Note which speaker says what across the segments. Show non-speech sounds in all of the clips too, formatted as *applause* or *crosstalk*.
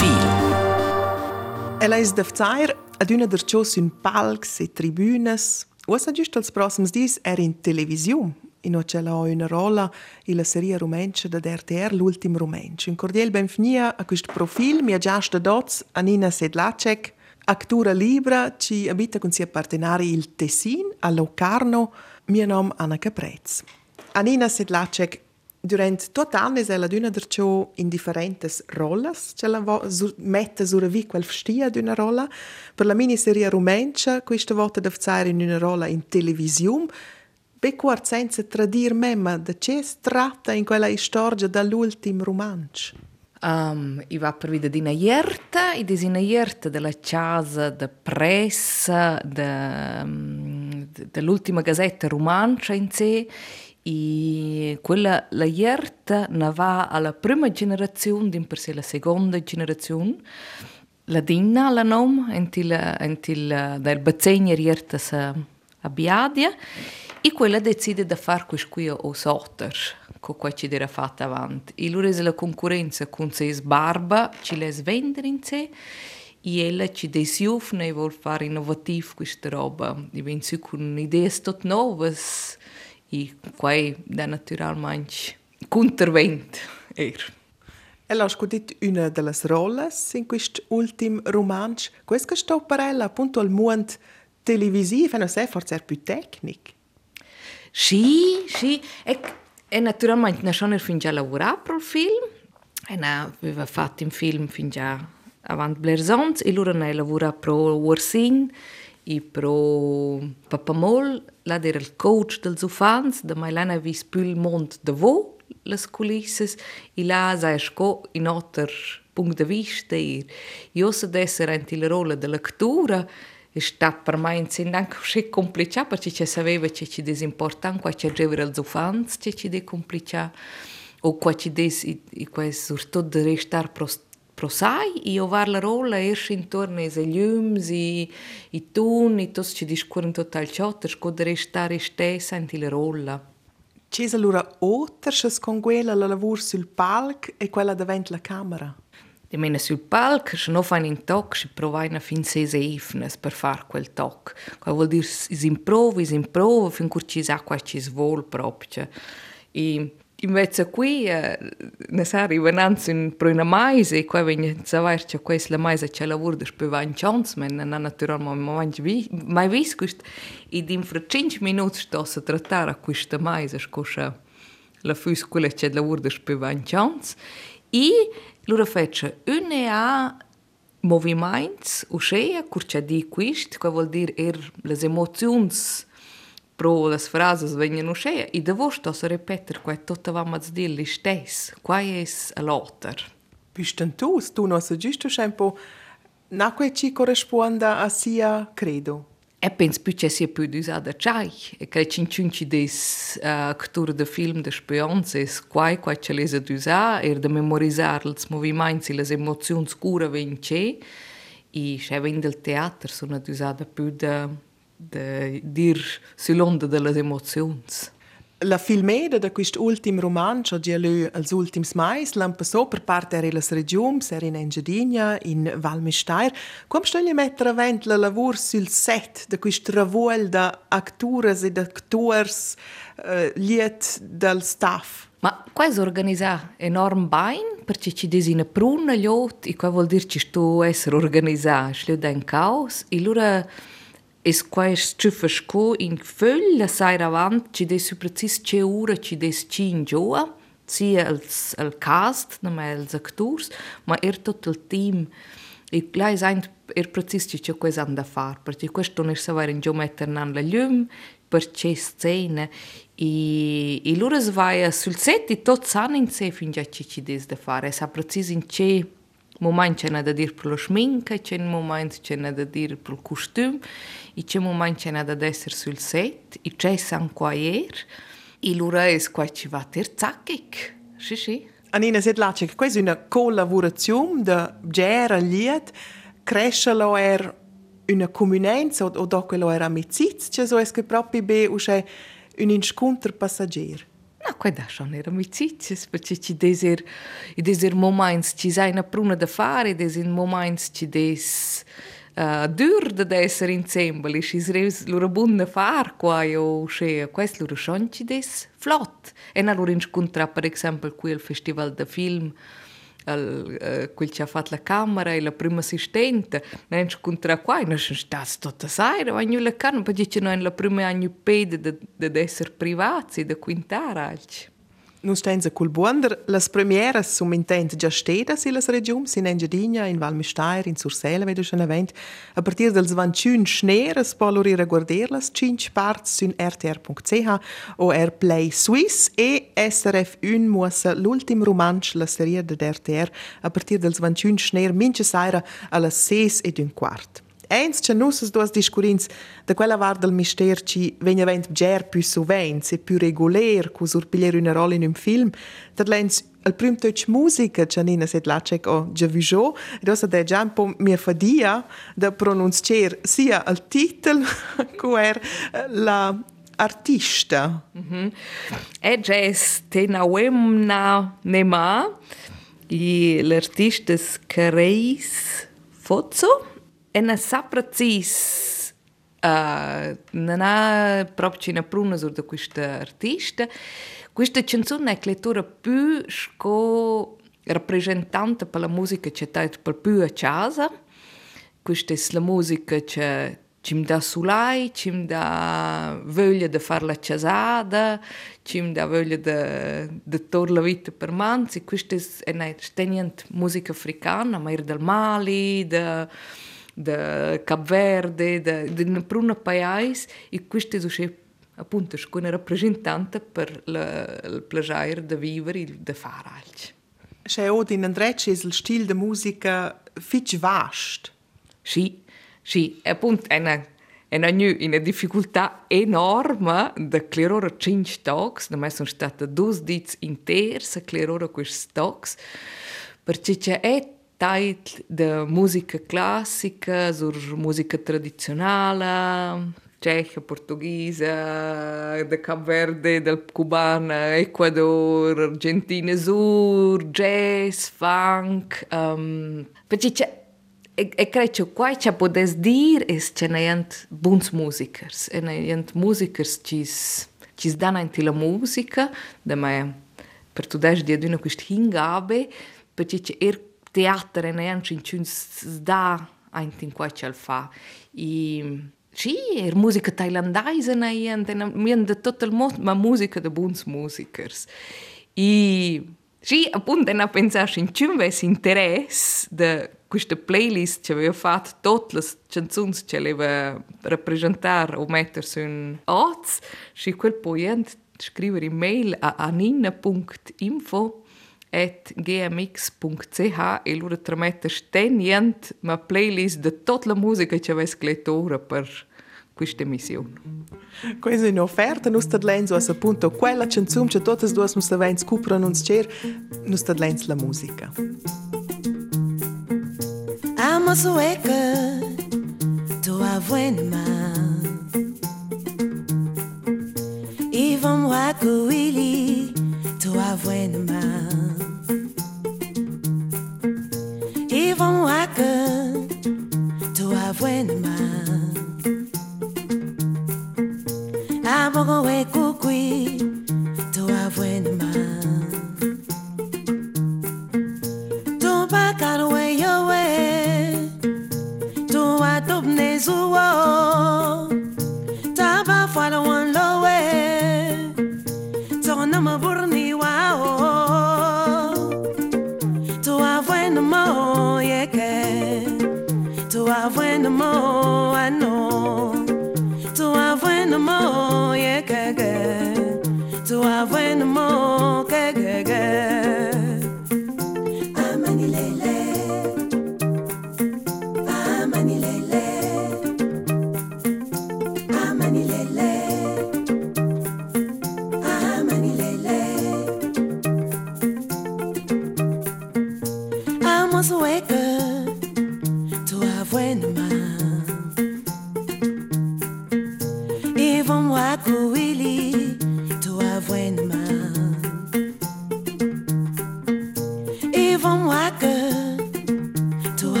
Speaker 1: Profil.
Speaker 2: Ella es da fzair ad una der cios in palcs e tribunas. Usa giusto als prossims dis er in televisiun. In o c'è una rolla in la serie rumencia da RTR, l'ultim rumencio. Un cordial benvenuto a questo profil. Mi ha già dots Anina Sedlacek, actura libra, ci abita con sia partenari il Tessin, a Locarno. Mio nome Anna Caprez. Anina Sedlacek, Durant tot anni ella d'una derciò in differentes rollas, ce la mette sur vi quel stia d'una rolla. Per la miniserie rumencia, questa volta da fare in una rolla in televisione, bequart senza tradir memma da che tratta in quella storia dall'ultim romancio.
Speaker 3: Um, I va per vida di una i di una della casa de pressa, de, dell'ultima gazzetta romancia in sé, e quella la ierta na va alla prima generazione din per sé la seconda generazione. La dinna la nom entil entil del bazzegna ierta sa a biadia. E quella decide da far quis qui o sotter co qua ci dera fatta avanti. E lura la concorrenza con se barba ci les vendere in sé e ella ci desiufna e vuol fare innovativ questa roba. E ven su con idee tot novas e quai da naturalmente contravent er.
Speaker 2: Ella ha scudit una delle rollas in questo ultimo romanzo. Questo sto per ella appunto al mondo televisivo, non sé forse è più tecnico.
Speaker 3: Sì, sì, e, e naturalmente non sono fin già lavorato per il film, e aveva fatto un film fin già avanti Blerzons, e loro ne lavora per Warsin, e pro Papamol, là era il coach dels ufans, da mai lana vis più il mondo da vo, les culisses, e là sa sco in otter punct de vista, e io se d'essere anti la rola de lectura, è stato per me insieme anche *laughs* un complicato perché ci sapeva che ci disimportava qua ci ageva els ufans che ci de complicato o qua ci des i, i questo soprattutto di restare pro pro sai e io var la rola erst intorno ai llums i i tun e tutti ci discorrono total ciotto sco di restare stessa in la rola
Speaker 2: C'è allora otter con quella la lavoro sul palco e quella davanti la camera?
Speaker 3: Di mena sul palco, se non fai un toc, si provai fin sei eifnes per fare quel toc. Qua vuol dire si improva, si improva, fin che ci sa qua ci svol proprio. E in mezzo a qui eh, ne sari venanza in pruna mais e qua vegna savoir che quais la mais c'è la vurda speva in chance men na natural ma mangi vi mai vis quist id in fra 5 minuti sto se a questa mais scoscia la fus quella c'è la vurda speva in chance e lura fece une a moviments uscea curcia di quist qua vuol dire er les emozions provó las frases vegnan uscea ja, e da vos tos a repeter quai tutta vamats dir li stes, quai es a lotter.
Speaker 2: Pistan tu, tu no sa gisto scempo, na quai ci corresponda a sia ja credo.
Speaker 3: E pens pyče si je pil za e, da čaj, kaj činčunči des, uh, ktur da film da špionce, skvaj, kaj če le za duza, er da memorizarl smo vi manjci le z emocion skura venče, i še vendel teater so na duza da pil da... Püda... de dir sull'onda delle emozions.
Speaker 2: La filmeda da quist ultim roman c'ha gia lö als ultims mais l'an passò per parte er illas regiums, er in Engedigna, in Val Mestair. Quam stelle metter avent la lavur sul set da quist ravuel da actures ed actors uh, eh, liet dal staff?
Speaker 3: Ma quais organisa enorm bain perché ci desina pruna liot e qua vuol dir ci sto esser organisa, schleu den caos e lura... Allora es quais që fëshko in fëll la sajra vant që des su precis që ura që des që in gjoa, si els el cast, në me els akturs, ma er tot el team, e la es er precis që që quais han da far, perché questo ne sa varen gjo metter nan la ljum, per që scene, i, i lures vaja sul set i tot san in se fin gja që që des da far, e sa precis in që moment që në da dirë për lëshminka, që në moment që në da dirë për kushtym, i që moment që në da desër sylset, i që e san kua jer, i lura e s'kua që va tër cakik, shi shi.
Speaker 2: Anina, se t'lace che questa è una collaborazione da gera liet, crescelo er una comunenza o, o da quello era amicizia, cioè so es che proprio be usce un incontro passaggero.
Speaker 3: No, qua da schon era amicizias, perché ci deser, i deser moments ci sai una pruna da fare, deser moments ci des uh, dur da essere insieme, e ci reus loro bunna far qua o che questo loro schon ci des flott. E na loro incontra per esempio qui al festival da film al, uh, quel ci ha fatto la camera e la prima assistente, ne incontra qua e non sono stati tutta sera, ma non la canna, perché noi la prima anno pede di essere privati, di quintare altri.
Speaker 2: Nu stenza col buonder, las premieras sum intent già stedas in las regiums, in Engiadina, in Val Mistair, in Sursela, vedo schon event. A partir dels 21 schneres poluri reguarderlas, cinc parts sun rtr.ch o Airplay Swiss e SRF 1 muossa l'ultim romansch la serie de RTR a partir dels 21 schner mince saira a las 6 ed un quart. Eins c'è nussas duas discurins da quella var del mister ci vegna vent ger più sovent, e più reguler, cu surpiglier una rolla in un film, dat lens al prim touch musica Janina set lacek o viso, ed ossa de già un po' mi fadia da pronunciare sia il titolo *laughs* cu er la artista.
Speaker 3: Mm -hmm. E jazz tenauemna nema, i l'artista Careis Fozzo, e ne sa precis uh, non ha proprio una pruna sur da questa artista questa canzone è lettura più sco rappresentante per la musica che c'è per più a casa questa è la musica che ci mi dà sulai, ci mi dà voglia di fare la casada, ci mi dà voglia di, di tornare la vita per manzi. Questa africana, ma è del Mali, de, da Cap Verde, da, da per un paese e questo è appunto come rappresentante per la, il piacere di vivere e di fare altro.
Speaker 2: C'è oggi in Andrecci il stile di musica fitch vast.
Speaker 3: Sì, sì, appunto è una, è una, una difficoltà enorme da clerare 5 talks, da me sono state due diti interi a clerare questi talks, perché c'è tait de muzică classica sur muzică tradizionala, ceca, portugheză, de Cap Verde, del cuban, Ecuador, Argentina sur, jazz, funk. Um, perché c'è e, e cred că cu aici podes dir es ce ne jent bunți musicers, e ne jent musicers ce cis dana inti la musica, da me per tu des dia cu quist hingabe, perché c'è er teatr neančin čun zda antin ko čel fa. I Sì, er musica thailandese na iente, na iente tutto il mondo, ma musica de buns musicers. I sì, appunto na pensarci in ves interes de questa playlist che avevo fatto tutte le canzoni che aveva rappresentare o mettere su un oz, sì, quel poi scrivere email a anina.info gmx.ch e loro tramette stenient ma playlist de tutta la musica che avesse lettura per questa missione.
Speaker 2: Questa è un'offerta, noi stiamo lendo appunto quella canzone che tutte e due non stiamo scoprendo non c'è, noi stiamo lendo la musica. Amo sueca, tu avuenma. Ivan wakuili, tu avuenma.
Speaker 4: vont à queue, tu as buen mal. A poco.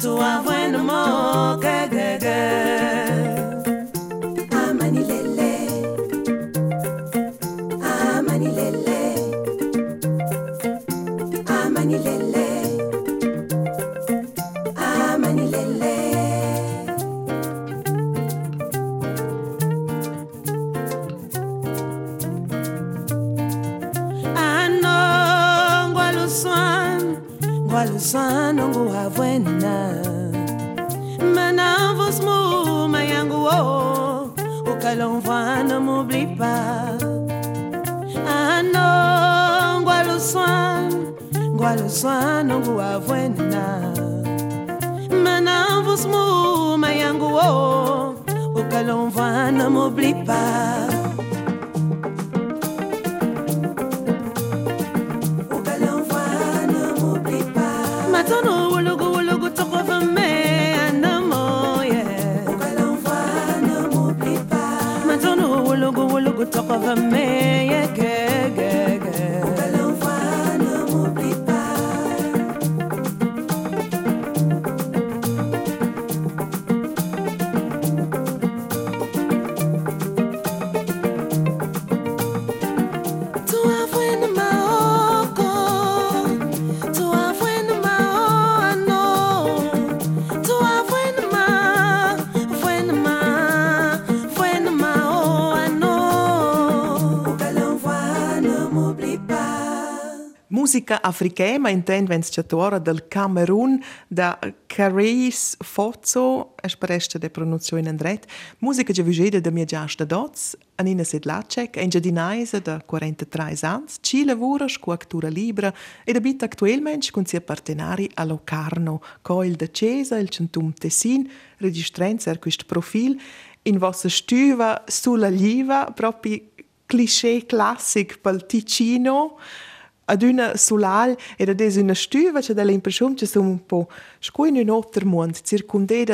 Speaker 4: to have when the more.
Speaker 2: Musica africana intend venciatora del Camerun da Caris Fozzo, espresta de pronunciazione in dret. Musica che vigede da mia giasta dots, Anina Sedlacek, engiadinaisa da 43 ans, ci lavora scuactura libra ed abita attualmente con sia partenari a Locarno, coil da Cesa, il centum Tessin, registrenza er questo profil, in vostra stuva sulla liva, proprio cliché classic pel Ticino, aty në sulal e da desi në shtyve që da lejnë për shumë që po. Shkuj në nopë tër mund,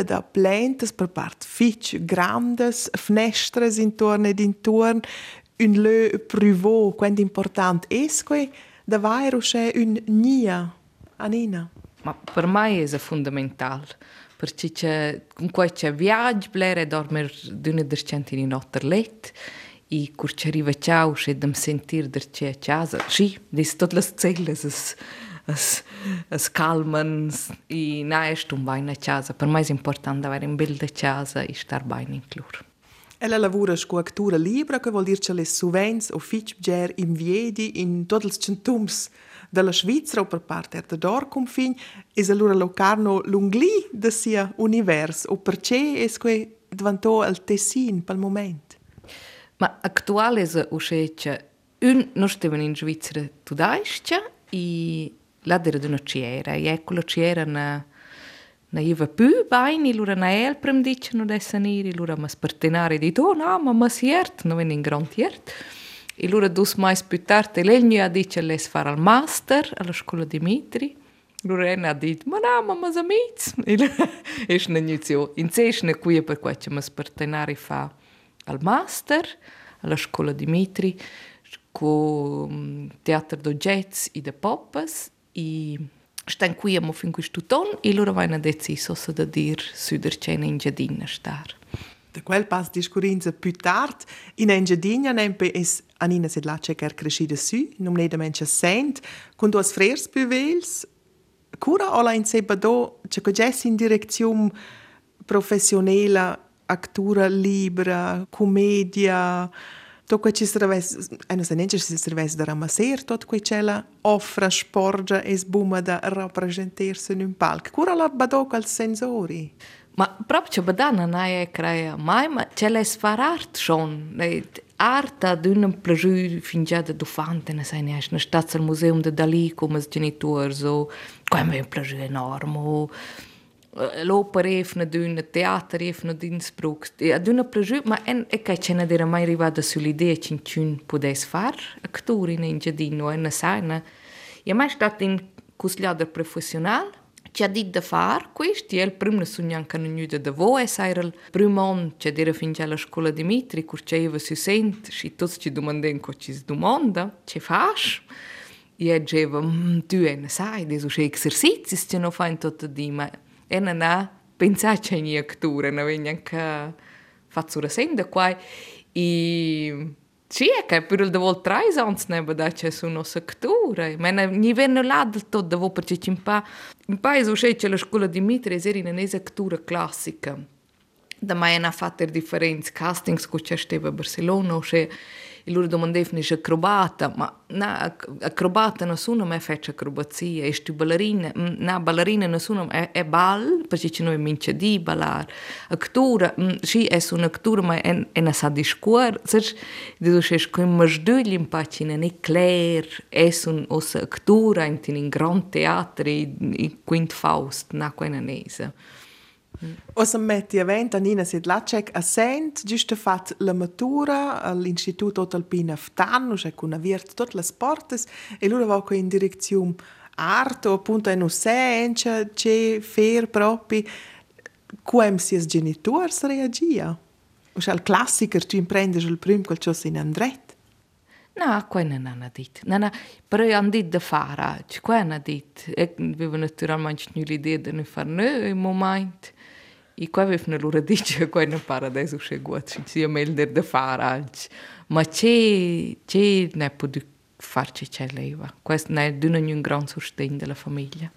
Speaker 2: da plentës për partë fiqë, grandes, fneshtres intorno ed intorno, un lë privo, quando important esque, da vajru shë un njia, anina.
Speaker 3: Ma për mai e zë fundamental, përçi che con kuaj që viaggi blere dormer dënë dërçentin notter notër letë, e curceriva tchaus e de me sentir de che chasa chi dis tot las celas as as as calmans e na est un bain a chasa per mais importante avere un bel de chasa e star bain in clur
Speaker 2: Ella lavora con actura libera, che vuol dire che le suvens o fitbger in viedi in tutti i centums della Svizzera o per parte del Dorconfin, e allora locarno l'ungli del suo universo, o perché è diventato il Tessin per il
Speaker 3: momento? Maar aktualize uscece un nostevano in Svizzera tudascia i e la dera d'una ciera. E ecco la ciera na na iva più baini lura na el prem dice no de saniri lura mas partenare di do no, na ma mas iert no ven in grand iert. E lura dus mais più tard Elenia e ha dice les far al master alla scuola Dimitri. Lorena ha detto, ma no, ma ma amici. *laughs* E lei è una nizio. In sé è una cuia e per cui ci mas partenare fa. Al master, alla scuola Dimitri, con teatro do jazz e de popas, e stan qui a fin questo ton, e loro vanno deciso se da dir su der cena in giardina star.
Speaker 2: Da quel pass discurinza più tardi, in Engiadina nempe es Anina Sedlace che è crescita su, non ne da mencha sent, con duas frers più vels, cura o la in seba do, c'è che già in direzione professionale, aktura libera, commedia, tot quei ci serves, e non so neanche se serves da ramasser, tot quei cella offra sporgia e sbuma da rappresentarsi in un palco. Cura la badoca al sensori.
Speaker 3: Ma proprio badana na e crea mai, ma cella è sfarart schon, arta d'un împlăjui fingea de dufante ne sai neaș, ne stați al muzeum de Dalí, cu măs genitori, o, cu am un plăjui enorm, l'opera efna d'una, teater efna d'una sprugs, d'una prejut, ma en e ca ce ne era mai arrivata sull'idea che in ciun podes far actori in ingiadino, en sana. E mai stat in cusliader professional, ci ha dit de far questo, e il primo sognan che non iude de voi, sa era il primo on che era fin già alla scuola di Mitri, cur ce eva si sent, si tutti ci domanden co ci domanda, ce fas? E diceva, tu e ne sai, desu ce exercizi, ce no fa in tutto di, ma e non ha pensato che in actura, non aveva neanche fatto una senda qua, e sì, è che per il davol tre anni ne c'è su nostra actura, ma non venne là del tutto davol perché c'è un po' un paese c'è la scuola di Mitri era in un'esactura classica. Da mai hanno fatto differenze, castings che c'è a Barcellona, c'è lur do më ndefni që akrobata, ma na akrobata në sunëm e feqë akrobacia, ishtë ballerine, na ballerine në sunëm e, e balë, përqë që noi minë që di balar, këtura, shi e su në këtura ma e, e në sa dishkuar, sëç, dhe dush e shkojmë më shdyllim pa që në një klerë, e su në ose këtura, në të një ngronë teatri, i Quint Faust, na kojnë në nëjëse. Nesa.
Speaker 2: Ossa metti event a Nina Sedlacek a Sent, giusto fat la matura all'Istituto Alpina Ftan, c'è con una viert tutte le porte e loro va in direzione arte, appunto in uscenza, c'è fer propri, come si es genitors reagia? O c'è il classico, tu imprendi il primo quel ciò in andret.
Speaker 3: No, qua non hanno detto. No, no, però hanno detto da fare. Qua hanno detto. E avevo naturalmente l'idea di non fare nulla in momento. E qua avevano loro detto che non pare adesso c'è gut, ci sia meglio da fare altro. Ma c'è, c'è, non può farci c'è leva. Questo è un gran sostegno della famiglia.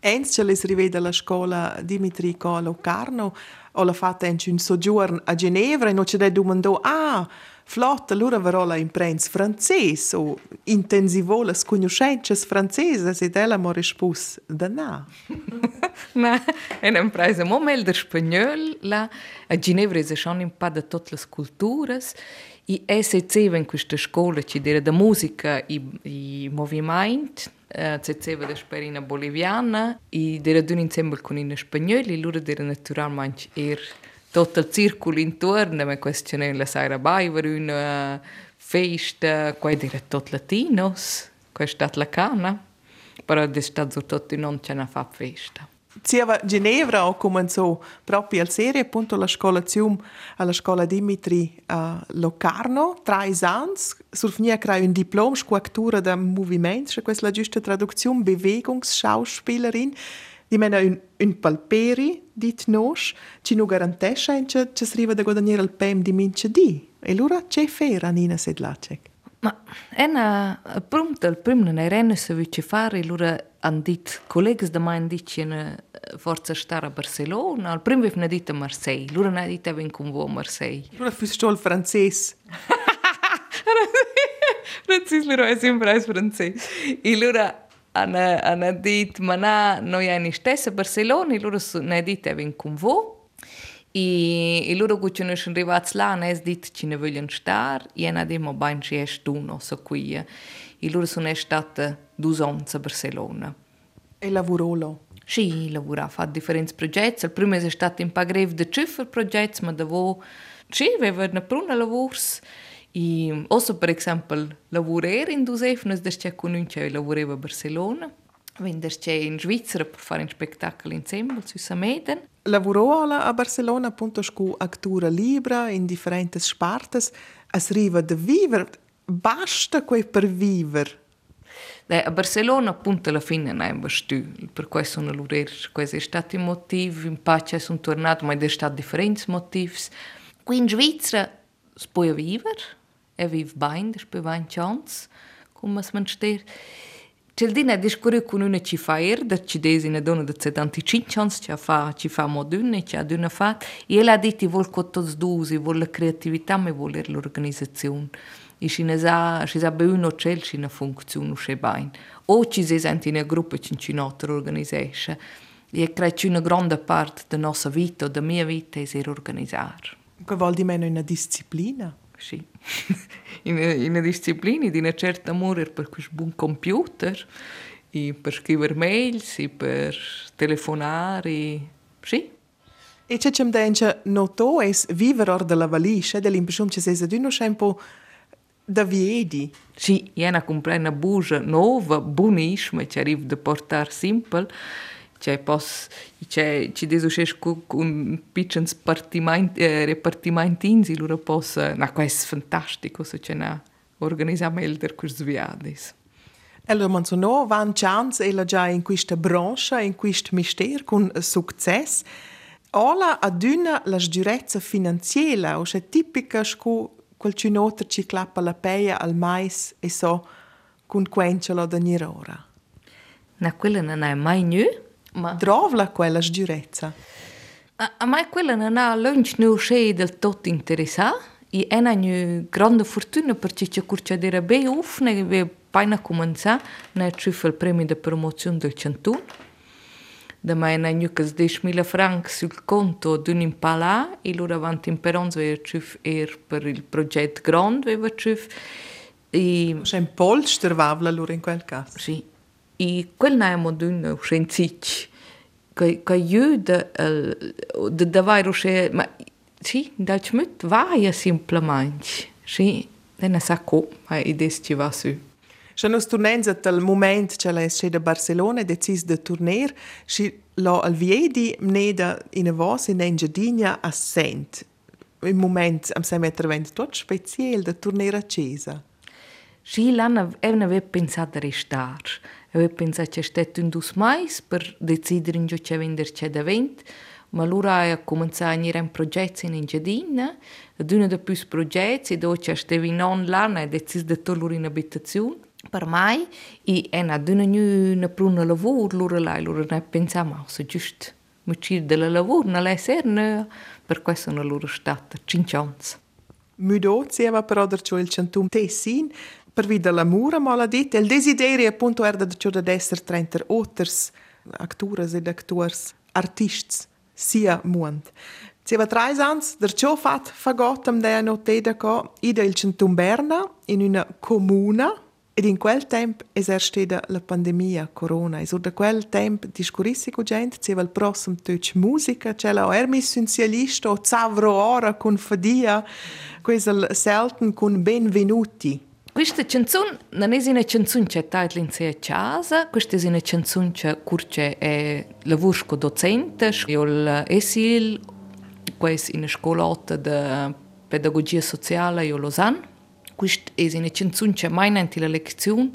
Speaker 2: Ens ce les rivede alla scuola Dimitri Co a Locarno, ho fatto un soggiorno a Ginevra e non ci domandò, ah, flott, allora verrò la imprens francés o intensivo las conoscenze francese se della mo rispus da na. *laughs*
Speaker 3: na, en impresa mo mel der spagnol la a Ginevra se schon un pa da tot las culturas i SC in questa scuola ci dire da musica i, i movimento eh, ceceva da sperina boliviana i dire d'un insieme con in spagnoli lura dire naturalmente er tutto il circolo intorno, ma questione la sera baiver una festa, qua era tutto latinos, qua è la cana, però è stato tutto non ce ne fa festa.
Speaker 2: Zieva Ginevra ho cominciato proprio la serie appunto la scuola Zium alla scuola Dimitri a Locarno, tre anni, sul finire crea un diploma squactura da movimento, questa è la giusta traduzione, Bewegungsschauspielerin, di mena un, un palperi dit nos, ci nu garantesce che ci sriva da guadagnare il PEM di mince di. E allora c'è fera Nina Sedlacek.
Speaker 3: Ma è una pronta, il primo non era se vuoi fare, allora hanno detto, colleghi da me hanno detto che forza stare a Barcellona, il primo avevano detto a Marseille, allora hanno detto che con voi a Marseille.
Speaker 2: Allora fussi il francese. *laughs*
Speaker 3: Francese, allora è sempre francese. E allora أنا أنا ديت منا no ja nishtessa Barcelona, loro ne dit even convo. I, i loro che sono arrivati là, non è detto che ne vogliono stare, e non abbiamo ben scelto uno, so qui. E loro sono stati due anni a Barcellona.
Speaker 2: E lavorò là?
Speaker 3: Sì, lavorò, fa differenti progetti. Il primo è stato in Pagrev di Ciffer progetti, ma dopo sì, aveva una prima lavoro. E also, per esempio, lavorare in Dusefnes, da c'è con un che lavorava a Barcellona, quindi c'è in Svizzera per fare un spettacolo insieme, su Sameden.
Speaker 2: Lavorò a Barcellona appunto con actura libera in differenti spartes, es riva de viver, basta quei per viver.
Speaker 3: De, a Barcellona appunto alla fine non è bastu, per questo sono lavorare, questo è stato il motivo, in pace sono tornato, ma è stato differenti motivi. Qui in Svizzera si può vivere, er vive bem, depois bem chance, como se manter. C'è il dine discorre con una ci fa er, da ci desi una donna da 75 anni, ci fa, ci fa modune, ci ha una fa, e ella ha detto, vuole con tutti due, vuole la creatività, ma vuole l'organizzazione. E ci ne sa, ci sa be uno c'è, ci ne funziona, c'è bene. O ci si sente in una gruppo, ci ci nota organizzesce. E credo che una grande parte della nostra vita, della mia vita, è organizzare.
Speaker 2: Che vuol dire meno una disciplina?
Speaker 3: Sì. *laughs* in, in disciplina di una certa amore per questo buon computer, per scrivere mail, per telefonare, sì.
Speaker 2: E c'è c'è denche noto es vivere or della valisce, dell'impressione che sei di uno tempo da viedi.
Speaker 3: Sì, io ho comprato una bugia nuova, buonissima, che arriva da portare simple, cioè pos cioè ci desušeš con piccoli repartimenti eh, repartimentins e loro pos na questo fantastico se c'è na organizza melder questi viadi
Speaker 2: Allora, Manzonò, van chance ella già in questa branca, in questo mistero, con successo. Ora, ad una la sdurezza finanziaria, o c'è tipica scu quel cinotto ci clappa la peia al mais e so, con quencelo da nirora.
Speaker 3: Na quella non è mai nu,
Speaker 2: Ma... Drovla quella sdurezza?
Speaker 3: A, a me quella non ha lunch non c'è del tutto interessato e è una grande fortuna perché c'è curcia dire be ufne ve paina cominciare. Ne il premio di promozione del centun da mai na nucas 10.000 francs sul conto d'un impala e loro avanti in truf er per il progetto grande ve truf e
Speaker 2: C'è un polster vavla loro in quel caso.
Speaker 3: sì كل يمدون وشينتيك كي aiuta de davvero che ma sì dal cmut vaia semplicemente sì ne sa co ma ides ci va su
Speaker 2: Še nos turnenza tal moment che la esce da Barcelona e decis de turner și la alviedi mneda in avos in engiadina a Sent. In moment am sem intervent tot speciel de turnera Cesa.
Speaker 3: Și l-am evne pensat de restare. Eu pensa që shtetë të ndus mais për decidrin gjë që vender që dhe vend, ma lura e komenca a njëra në progetësin në? Gjedinë, dyne dhe pys progetësi do që është e vinë online e decis dhe të lurin abitacion, per mai i en a dyna një në pru në lavur, lurë laj, lurë në pensa ma, ose gjysht. Më qirë dhe lë lavur, në leser në per questo në lurë shtatë, cinqonës.
Speaker 2: Mydo, cjeva për adër që il qëntum te sin, per vida l'amore ma la dit, il desiderio appunto era da ciò da esser trenter otters, actores ed actors, artists, sia munt. Zieva tre ans, der ciò fat fagotam de noteda co, ida il centum Berna, in una comuna, ed in quel tempo es la pandemia corona. E so da quel tempo discurissi con gente, zieva il prossimo töc musica, c'è la er missenzialista o zavro ora con fadia, quel selten con benvenuti.
Speaker 3: Questa canzone non è una canzone che sta in sé casa, questa è una canzone che curce è lavoro docente, io l'esil, questa è una scuola di pedagogia sociale a Lausanne. Questa è una canzone che mai in la lezione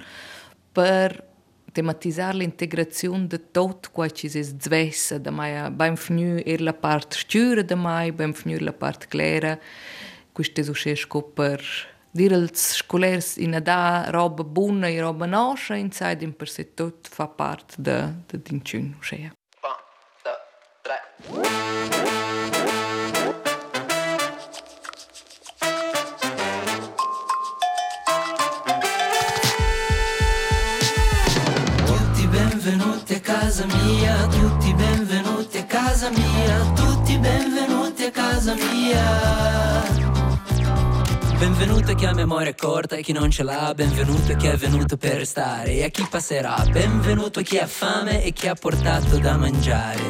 Speaker 3: per tematizzare l'integrazione di tutto quello che si svessa, da mai beim finire er la parte stura da mai, beim finire la parte clara. Questo è uscito per dire als scolers in da roba buona e roba nostra, inside in per sé tot fa parte da da dincun uscea.
Speaker 1: Tutti benvenuti a casa mia, tutti benvenuti a casa mia, tutti benvenuti a casa mia. Benvenuto a chi ha memoria corta e chi non ce l'ha, benvenuto a chi è venuto per restare e a chi passerà, benvenuto a chi ha fame e chi ha portato da mangiare.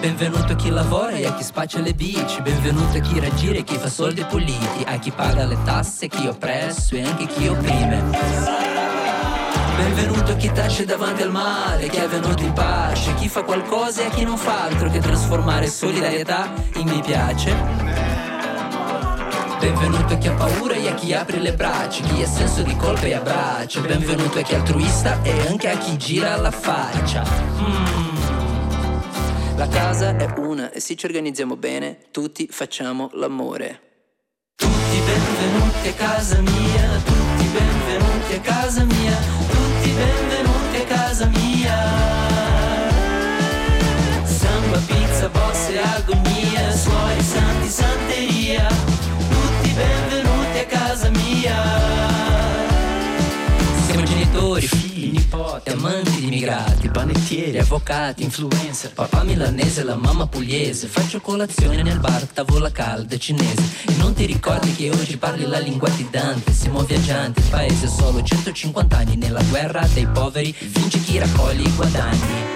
Speaker 1: Benvenuto a chi lavora e a chi spaccia le bici, benvenuto a chi raggira e chi fa soldi puliti, a chi paga le tasse, chi oppresso e anche chi opprime. Benvenuto a chi tace davanti al male, chi è venuto in pace, chi fa qualcosa e a chi non fa altro che trasformare solidarietà in mi piace. Benvenuto a chi ha paura e a chi apre le braccia, chi ha senso di colpa e abbraccia. Benvenuto a chi è altruista e anche a chi gira la faccia. Mm. La casa è una e se ci organizziamo bene, tutti facciamo l'amore. Tutti benvenuti a casa mia, tutti benvenuti a casa mia, tutti benvenuti a casa mia. Samba, pizza, bosse, agonia, suori, santi, santeria, nipoti, amanti di immigrati, panettieri, avvocati, influencer, papà milanese, la mamma pugliese, faccio colazione nel bar, tavola calda cinese. E non ti ricordi che oggi parli la lingua di Dante, siamo viaggianti, il paese solo 150 anni, nella guerra dei poveri vince chi raccoglie i guadagni.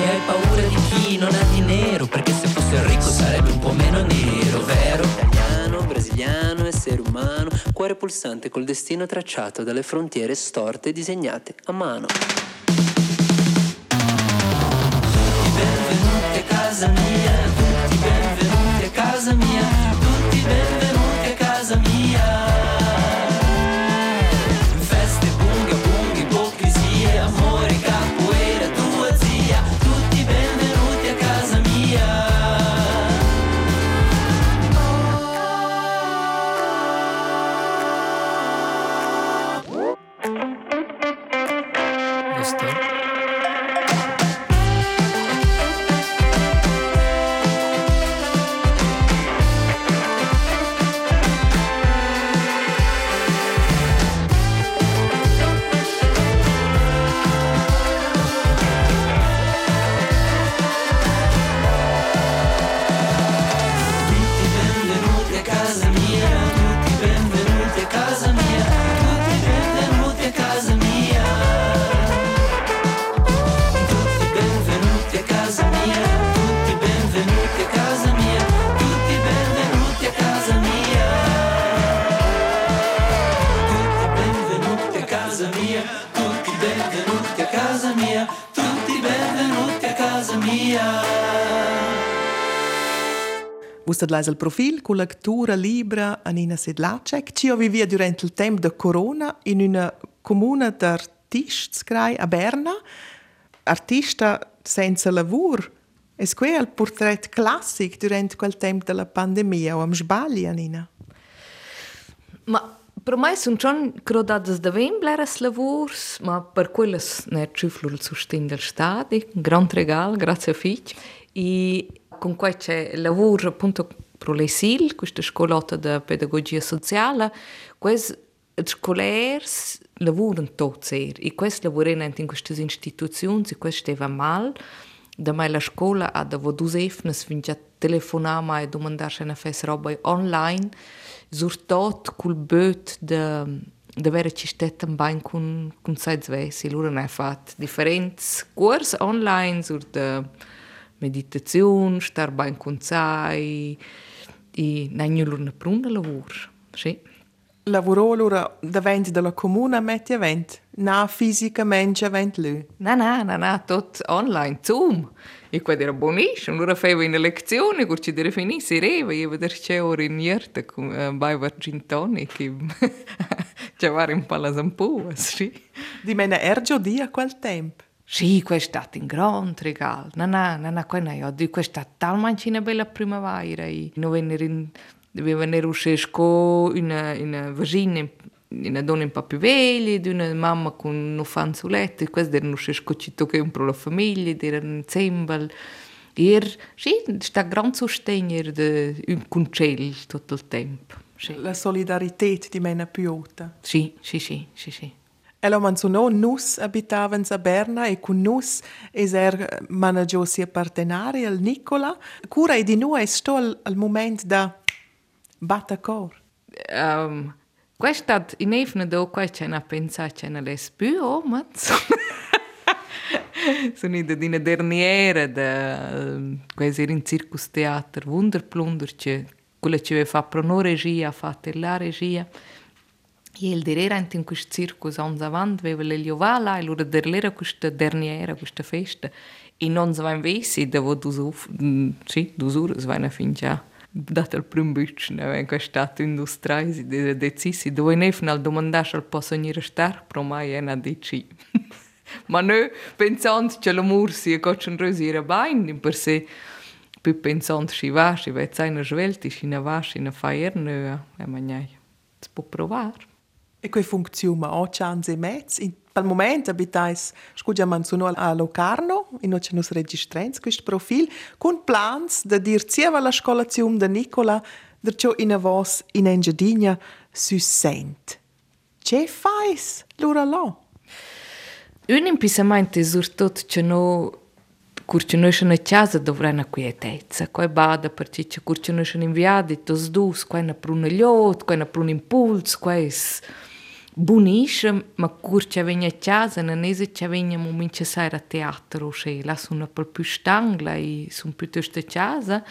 Speaker 1: E hai paura di chi non ha dinero Perché se fosse ricco sarebbe un po' meno nero, vero? Italiano, brasiliano, essere umano Cuore pulsante col destino tracciato Dalle frontiere storte disegnate a mano. Benvenuti a casa mia Tutti benvenuti a casa mia
Speaker 2: sedlais al profil cu lectura libra Anina Sedlacek, cio vivia durant il temp de corona in una comuna d'artists crai a Berna, artista senza lavur. Es quel il portret classic durant quel temp de la pandemia, o am sbagli, Anina?
Speaker 3: Ma per me sono già crodate da vemblare lavors, ma per quello ne ciflo il sostegno del Stato, un grande regalo, grazie a Fitch. E Con quei c'è lavoro appunto pro l'esil, questa scolata di pedagogia sociale, questi scolari lavorano tutti e questi lavorano in queste istituzioni e questo va male. Da mai la scuola ha da vodusefne svingia telefonama e domandarsi una fes roba online, surtot col böt de de avere cistetta in bagno con, con sei svesi, loro ne ha fatto differenti corsi online sur de... meditazione, star bain con sai e nein lura ne pruna lavur sì
Speaker 2: Lavorò lura davanti della comune metti event, na fisicamente event lui.
Speaker 3: Na na na na tot online Zoom. E qua era buonissimo, allora facevo una lezione, che ci deve finire, si reva, io vedo c'è ora in niente, come vai a gin tonic, *laughs* c'è vari un po' la zampua, sì.
Speaker 2: Di me ne ergio di a quel tempo?
Speaker 3: Sì, questo è stato un grande regalo. No, no, no, no, questo è stato, questa è talmente una bella primavera. Non in, doveva venire uscire con una, una vagina una donna un po' più di una mamma con un fanzuletto, e questi erano scocciati che un pro la famiglia, erano insieme. Er, sì, sta gran sostegno un concello tutto il tempo. Sì.
Speaker 2: La solidarietà di mena piota.
Speaker 3: Sì, sì, sì, sì, sì.
Speaker 2: E lo menzionò, nus abitavano a Berna e con nus es er managò sia partenari al Nicola. Cura di noi è sto al, al momento da battacor.
Speaker 3: Um, Questa in evne do qua c'è una pensa c'è una les più o ma sono in una derniera da quasi in circus teatro wunderplunder c'è quella ci fa pro no regia fatta la regia e il dire in questo circus ans avant aveva le liovala e loro derlera questa derniera questa festa. E non si va in vesi da wo du sì du ore si va in fin già. Dat al prim bütchen avem ca stat industrais de decisi dove ne final domandaš al posso venire star pro mai ena dici. *laughs* Ma ne pensant che l'amor sia cocen rosire bain in per se poi pensant si va si va zaina svelti si na va si na faier ne e magnai si può provare
Speaker 2: E quei funziona oggi anzi e mezzo. In tal momento abitais, scusa, man sono a Locarno, in oggi nos registrens questo profil, con plans da dir cieva la scolazium da Nicola, da ciò in avos in Engedigna si sent. Ce fais, l'ora lo?
Speaker 3: Un impissamente surtot ce no curciunoșă în cează de vrena cu eteță, cu e badă per ce ce curciunoșă în viadi, tos dus, cu e năprun în liot, cu e năprun impuls, cu e... Is... bunisce, ma cur c'è vegna a casa, non è se c'è vegna moment c'è sai a teatro, se là sono per più stangla e sono piuttosto a casa.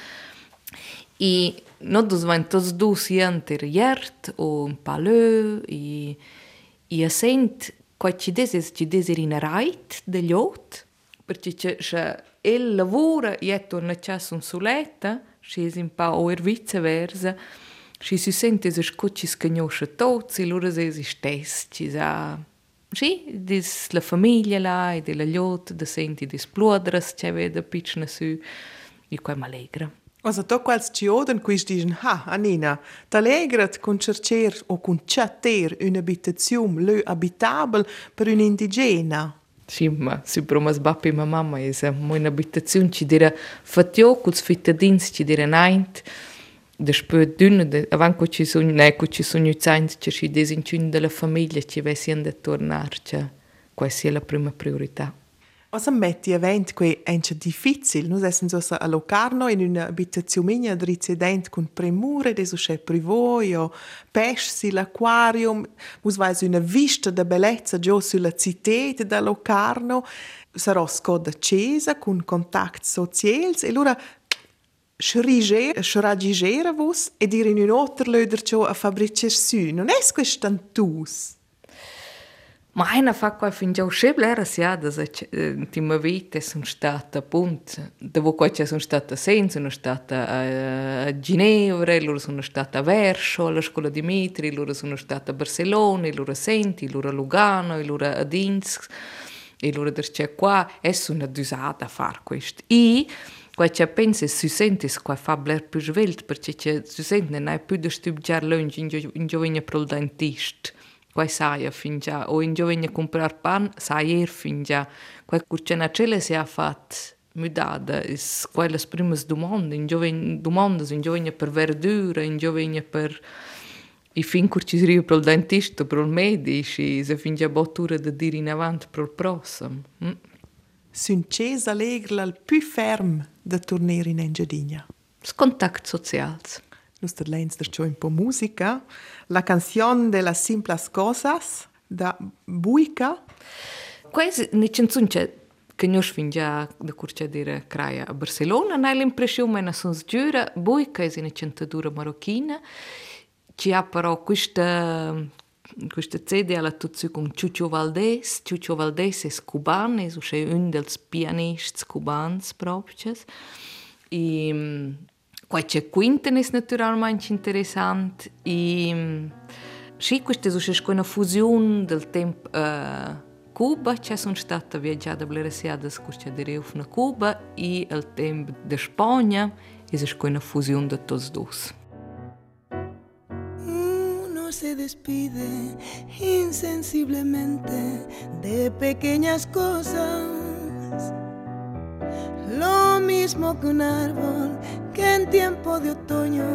Speaker 3: E non dobbiamo tutti due siamo iert o un palio e e a sent qua ci dese ci dese in right degli ot perché c'è il lavoro e torna casa un soletta, si è un po' o viceversa. Și se sente să scuci că nu și tot, se lura să existezi, ci să... Și de la familie la, de la ljot, da senti de splodras, ce vede picna su, e quai malegra.
Speaker 2: O să tot quals ci oden qui dici, ha, Anina, t'allegrat con cercer o con chatter un'abitazione lö abitabel per un indigena.
Speaker 3: Sì, ma si promas bappi ma mamma, è un'abitazione ci dira fatio, cuts fittadins ci dira naint, Despö d'una, de, avant che ci sono, che ci sono zains, che ci desincun della famiglia ci vessi da tornare, cioè, questa è la prima priorità.
Speaker 2: Cosa metti event che è difficile? Noi siamo a Locarno in un'abitazione mia residente con premure, adesso c'è privoio, pesci, l'acquarium, noi una vista di bellezza già sulla città da Locarno, sarà scoda accesa con contatti sociali e allora sradiger vos e dir in un alter löder ciò a fabricer su. Non è questo tantus?
Speaker 3: Ma una fa qua fin già uscibile era sia da ultima vita sono stata appunto dopo qua ci sono stata sen sono stata a Ginevra loro sono stata a Verso alla scuola di Mitri loro sono stata a Barcellona loro a Senti loro a Lugano loro a Dinsk e loro da c'è qua e sono adusata a fare questo e Coețepense se sente se coa fabler për zhvelt, svelta, që që se sente në naj për dështu bëgjar lënë që në gjovë një proldantisht, coa saia finja, o në gjovë një kumprar pan, saier finja, coa kur që në qele se a fatë, mudada, coa lës primës dumande, në gjovë një dumandës, në gjovë një për verdure, verdura, gjovë një për... I fin kur ci scrive per il dentista, per il medico, se fin già bottura da dire in avanti per il prossimo. Mm.
Speaker 2: Suncesa legla il più ferm da tornare in Engiadina.
Speaker 3: Scontact socials.
Speaker 2: Nuster lens der un po' musica. La canzone de las simples cosas da Buica.
Speaker 3: Quasi ne canzone c'è che noi fin già da curcia dire craia a Barcellona, hai l'impressione che sono giura, Buica è una cantadura marocchina, ci ha però questa questa CD alla tutto con Chucho Valdés. Chucho Valdés è cubano, è un dei pianisti cubanți proprio. E Qualche quinten è naturalmente interessante e sì, questa è una fusione del tempo uh, Cuba, c'è sono stata viaggiata a Blerassiada scorsa di Rio a Cuba e il tempo di Spagna è una fusione di tutti due.
Speaker 4: Se despide insensiblemente de pequeñas cosas lo mismo que un árbol que en tiempo de otoño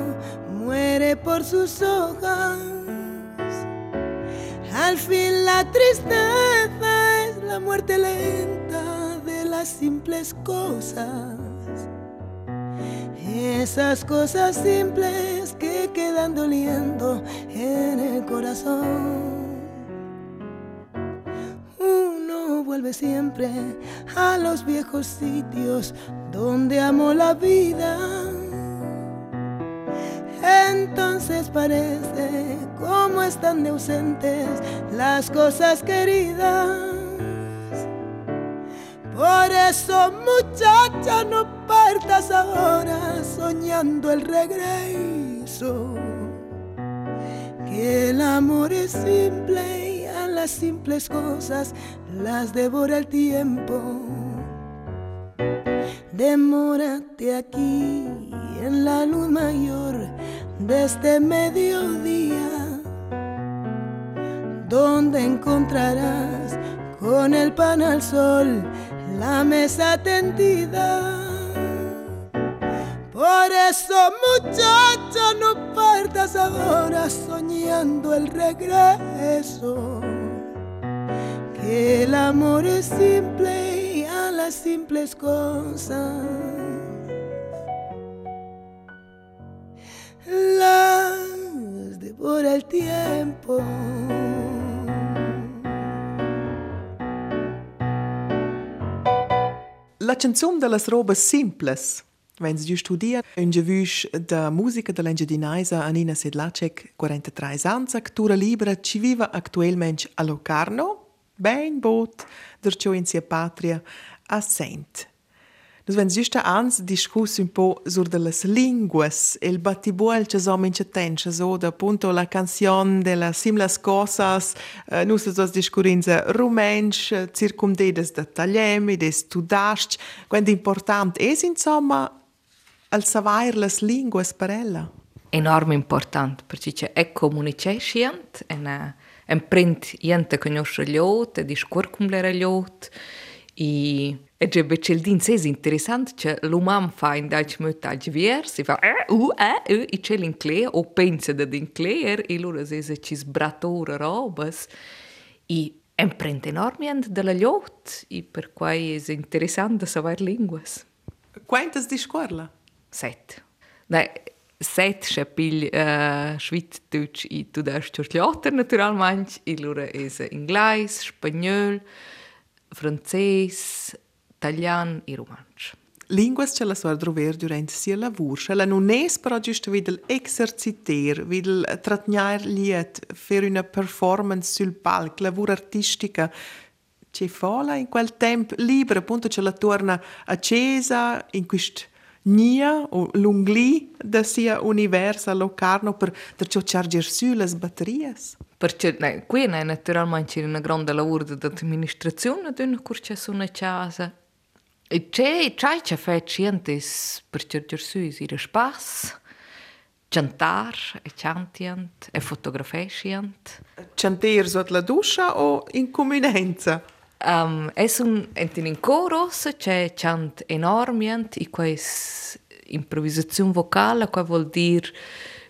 Speaker 4: muere por sus hojas. Al fin la tristeza es la muerte lenta de las simples cosas. Esas cosas simples que quedan doliendo en el corazón. vuelve siempre a los viejos sitios donde amó la vida. Entonces parece como están de ausentes las cosas queridas. Por eso muchacha no partas ahora soñando el regreso. Que el amor es simple y a las simples cosas las devora el tiempo. Demórate aquí en la luz mayor de este mediodía, donde encontrarás con el pan al sol la mesa tendida. Por eso, muchacha, no partas ahora soñando el regreso. El amor es simple y a las simples cosas. Las devora el tiempo.
Speaker 2: La canzone de las robes simples Wenn Sie studieren, un gevusch da musica dell'Engiadinaisa Anina Sedlacek, 43 anni, actura libera, ci vive attualmente a Locarno, ben bot der ciò in sia patria assent. Nus vens giusta ans discuss un po sur de las linguas e il battibuel che som in cetenscia so da appunto la canzone de las simlas cosas uh, nus sos discurinza rumensch circumdedes de tagliemi des tudasc quando important es insomma al savoir las linguas parella.
Speaker 3: Enorm important, perché c'è e comunicescient, E a imprint jente conosce gli altri, discur cum le gli altri, i e c'è becel din se è interessante che l'umam fa in dai metta diversi, fa eh, u, eh, u, e c'è l'inclea, o pensa da d'inclea, e loro se ci sbratora robas, e imprint enormient della gli altri, e per cui è interessante savoir linguas.
Speaker 2: Quantas discorla?
Speaker 3: Set. Dai, set schapil uh, Schweizerdeutsch i tu das Churchlotter naturalmente e lura es inglés, spagnol, francès, italian e romansch.
Speaker 2: linguas ce la suor drover durant sia lavur. Cella non es però giusto videl exerciter, videl tratgnar liet, fer una performance sul palc, lavur artistica, che fola in quel tempo libero, appunto ce la torna accesa in questo Nia u lungli da sia universa locarno per të charger qargjër syles batëries.
Speaker 3: Për që, ne, quina e naturalman që në gronda lavoro dhe të administracion në dy su në qase. E që i qaj që fe qëntis për qargjër syles i rëshpas, qëntar, e qantjent, e fotografeshjent.
Speaker 2: Qëntir zot la dusha o in comunenza?
Speaker 3: Um, es un entin in coros c'è chant enormient e quais improvvisazione vocale che vuol dire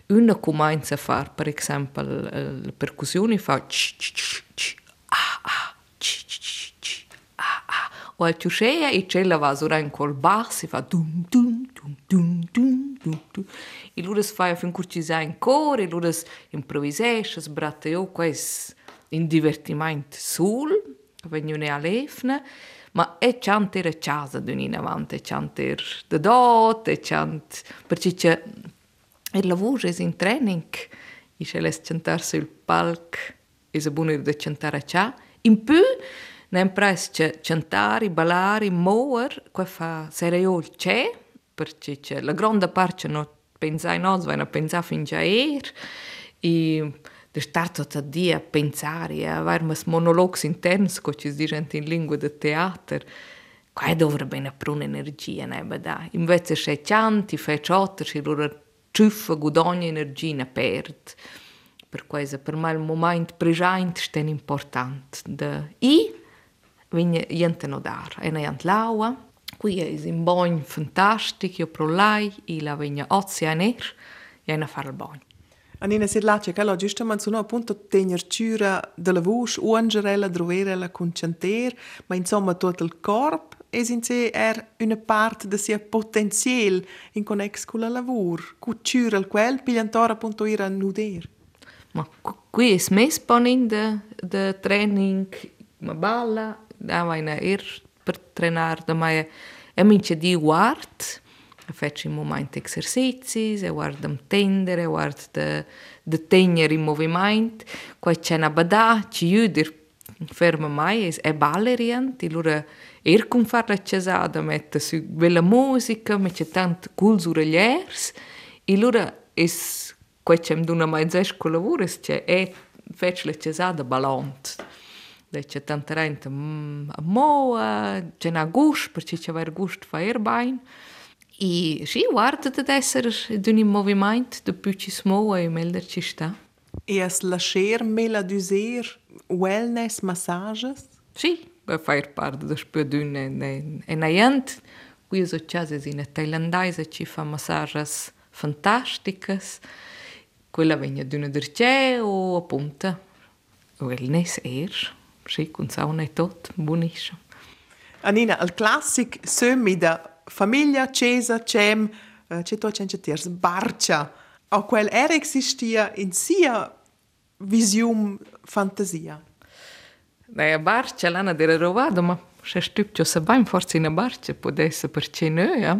Speaker 3: una comincia a fare per esempio le percussioni fa c c c ah ah c c c ah ah o al ciuscea e c'è la va sura in col bass fa dum dum dum dum dum dum dum. E lures fa fin curcisa in cor e lures improvisesces bratte io quais in divertimento sul vegnune a lefna, ma è chant era casa d'un in avanti, chant er da dot, e chant, perché c'è il lavoro è in training, e se les chantar sul palc, è buono da chantare a cià, in più, nem pres c'è chantare, ballare, moer, qua fa seriol c'è, perché c'è la grande parte non pensa in nos, vanno a pensare fin già er, e de star tot a dia a pensare, a avere mas monologs interns, co ci dice in lingua de teater, qua dovrebbe bene per un'energia, ne da. Invece se canti, fai ciotter, si loro ciuffa gudogna energia ne perd. Per questo per me il momento presente è importante. De I viene gente no dar, e ne ant laua, qui è un bagno fantastico, io pro lei, e la viene oceaner, e ne fare il bagno.
Speaker 2: Anina Sirlace, che allora giustamente sono appunto tenere cura della voce, ungerella, droverella con chanter, ma insomma tutto il corpo e in sé è una parte del suo potenziale in connesso con il lavoro, cura il quel, pigliantore appunto ir a nuder.
Speaker 3: Ma qui è smesso ponin de, de training, ma balla, da vai na ir per trenar da mai e mince di guard, Feci in moment esercizi, e guardam tendere, guard de, de tenere in moviment, qua c'è una badà, ci iudir ferma mai, es, e ballerien, ti lura er cum far la cesada, mette su bella musica, mette tant culsura liers, e lura es, qua c'è m'duna mai zesco lavoro, c'è e feci la cesada balant. Deci tanta renta moa, mm, c'è na gust, perché c'è ver gust fa er bain, E sì, guarda ad essere in movimento da più ci smuove e meglio ci sta.
Speaker 2: E a lasciare mela d'user wellness massages?
Speaker 3: Sì, per fare parte più d'un e na gente. Qui so casa in thailandese ci fa massages fantastiches. Quella viene d'una derce o appunto wellness er. Sì, con sauna e tot, buonissimo.
Speaker 2: Anina, il classic semi da famiglia Cesa Cem uh, c'è to c'è tiers barcia o quel era existia in sia visium fantasia
Speaker 3: Beh, a barcia l'hanno dire rovado, ma se stupcio se bain forse in a barcia può essere per ce noi, eh?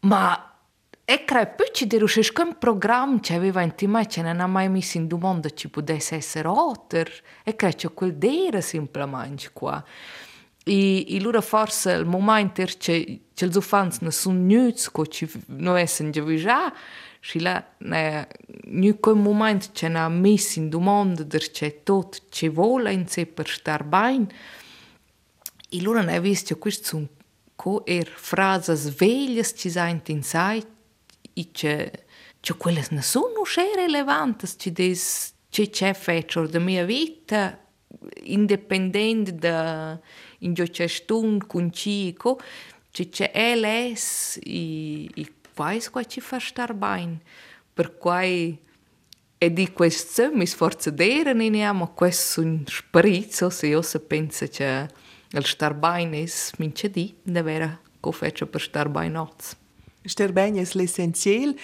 Speaker 3: Ma e credo poi ci che un programma che aveva in tema che non ha mai messo in domanda ci potesse essere otter e credo che quel dire semplicemente qua. I, i lura forse il momento er che che zo fans na no sun nüts ko ci no essen de vija și la ne nu co moment ce na mis in du mond der ce tot ce vola in se per star bain i lura ne vist che quist sun co er frazas veglias ci saint in sai i ce ce quelles na sun no sche relevantes ci des ce ce fecor de mia vita independent da de gio c'è stun con cico ci c'è LS e, e quais qua ci fa star bene per quai e di questo mi sforzo d'era ne amo questo un sprizzo se io se pensa che il star bene è mince di da vera co faccio per star bene oz
Speaker 2: star bene è l'essenziale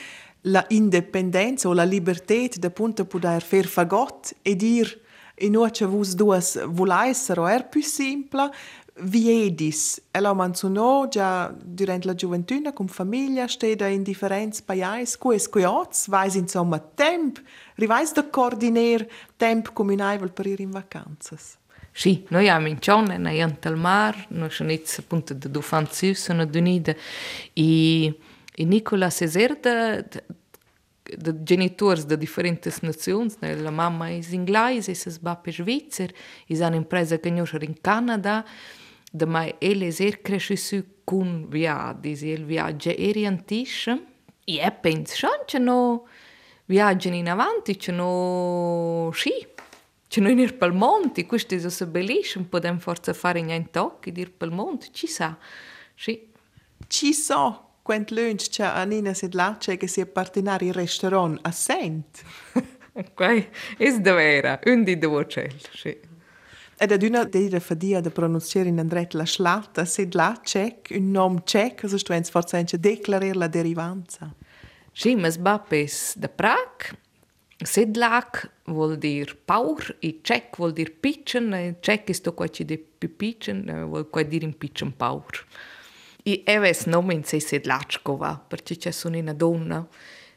Speaker 2: la indipendenza o la libertà da punto poter fare fagot e dire e noi che vos duas volessero er più simple Viedis, ella manzonò già durante la gioventù con famiglia, steda in differenti paesi, quais coiots, vais insomma temp, rivais da coordinare temp comunaivel per ir in vacanzas.
Speaker 3: Sì, noi abbiamo in Cione, noi abbiamo al mare, noi siamo appunto da due fanzi, sono unite, e, e Nicola Cesar da, da genitori da differenti nazioni, la mamma è inglese, e il papà è svizzero, e hanno impresa noi in Canada, da mai ele ser cresciuto con viaggi, il viaggio era antico, e penso che no viaggiano in avanti, che no sci, che no in per il monte, questo è bellissimo, possiamo forse fare in tocchi, dir per il monte, ci sa, sì.
Speaker 2: Ci sa, quando lunch c'è Anina Sedlaccia che si appartenere al ristorante a Sent. *laughs*
Speaker 3: Quai è davvero, un di due cieli, sì.
Speaker 2: Ed ad una della fadia da pronunciare in andret la schlatta, sed la cec, un nom cec, also stu ens forza ence declarer la derivanza.
Speaker 3: Sì, ma sbappes da Prag, Sedlak vuol dir paur, e cec vuol dir pitchen, cec è sto qua ci de più pitchen, vuol qua dir in pitchen paur. I eves nomen se sedlačkova, percice sono una donna, no.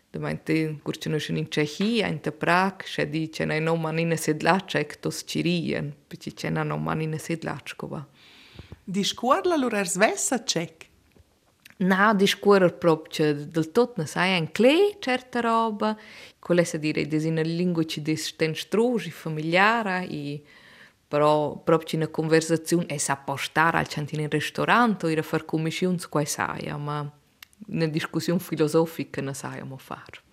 Speaker 3: domani curcino sono in Cehia, in Prag, še di c'è una nomanina sedlaček, tos cirien, percice c'è una nomanina sedlačkova.
Speaker 2: Di scuola allora svessa cech?
Speaker 3: No, di scuola proprio, del tutto ne sai anche certe robe, quelle si dire, desina lingua ci destenstrosi, familiare, e... però proprio in una conversazione e sa postare al centro in ristorante o ir a far commissioni qua sai, ma una discussione filosofica ne sappiamo fare.